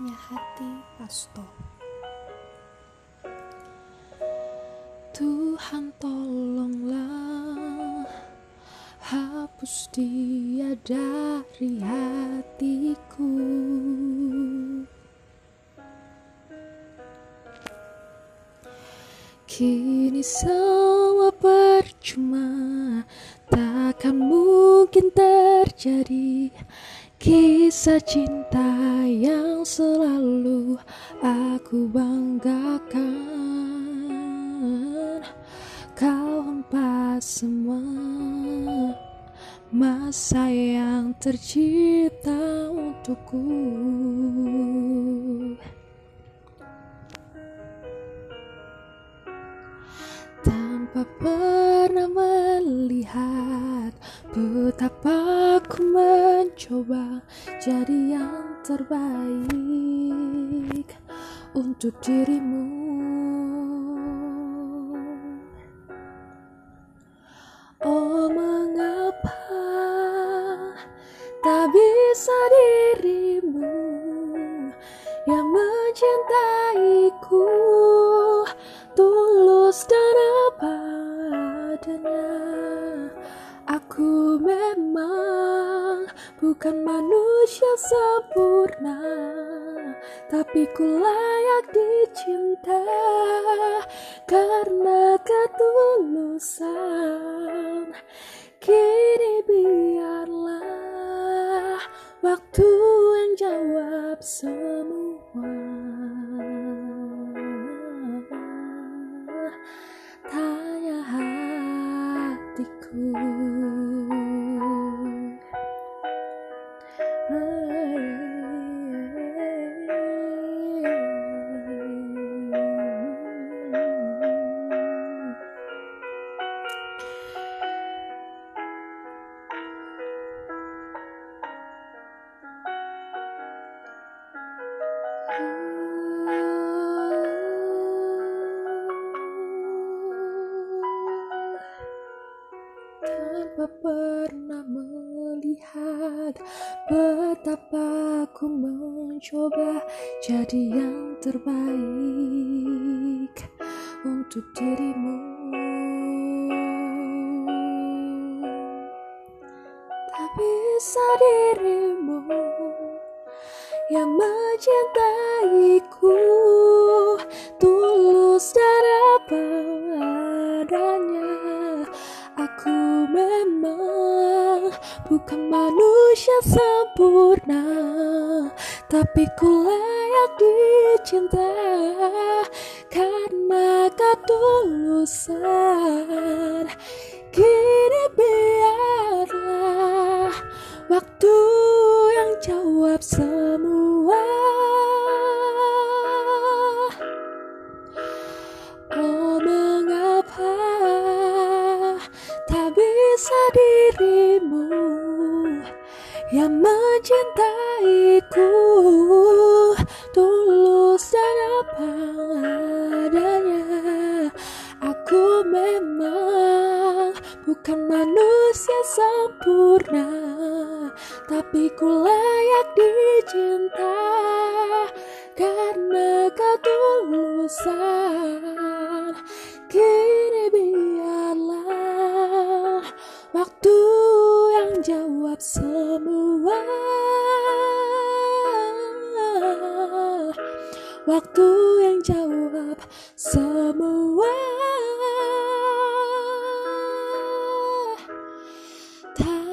Hasto. Tuhan tolonglah. Hapus dia dari hatiku. Kini semua percuma. Takkan mungkin terjadi Kisah cinta yang selalu aku banggakan. Kau hempas semua Masa yang tercipta untukku. Tanpa pernah melihat betapa aku mencoba jadi yang terbaik untuk dirimu. Oh, mengapa tak bisa dirimu yang mencintaiku tulus dan apa adanya Aku memang bukan manusia sempurna Tapi ku layak dicinta Karena ketulusan. Kini biarlah waktu yang jawab semua. Tanya hatiku pernah melihat betapa aku mencoba jadi yang terbaik untuk dirimu. Tak bisa dirimu yang mencintaiku manusia sempurna Tapi ku layak dicinta Karena ketulusan. Kini biarlah Waktu yang jawab semua. Oh mengapa tak bisa dirimu yang mencintaiku. Tulus dan apa adanya aku memang bukan manusia sempurna tapi ku layak dicinta karena ketulusan waktu yang jawab semua tak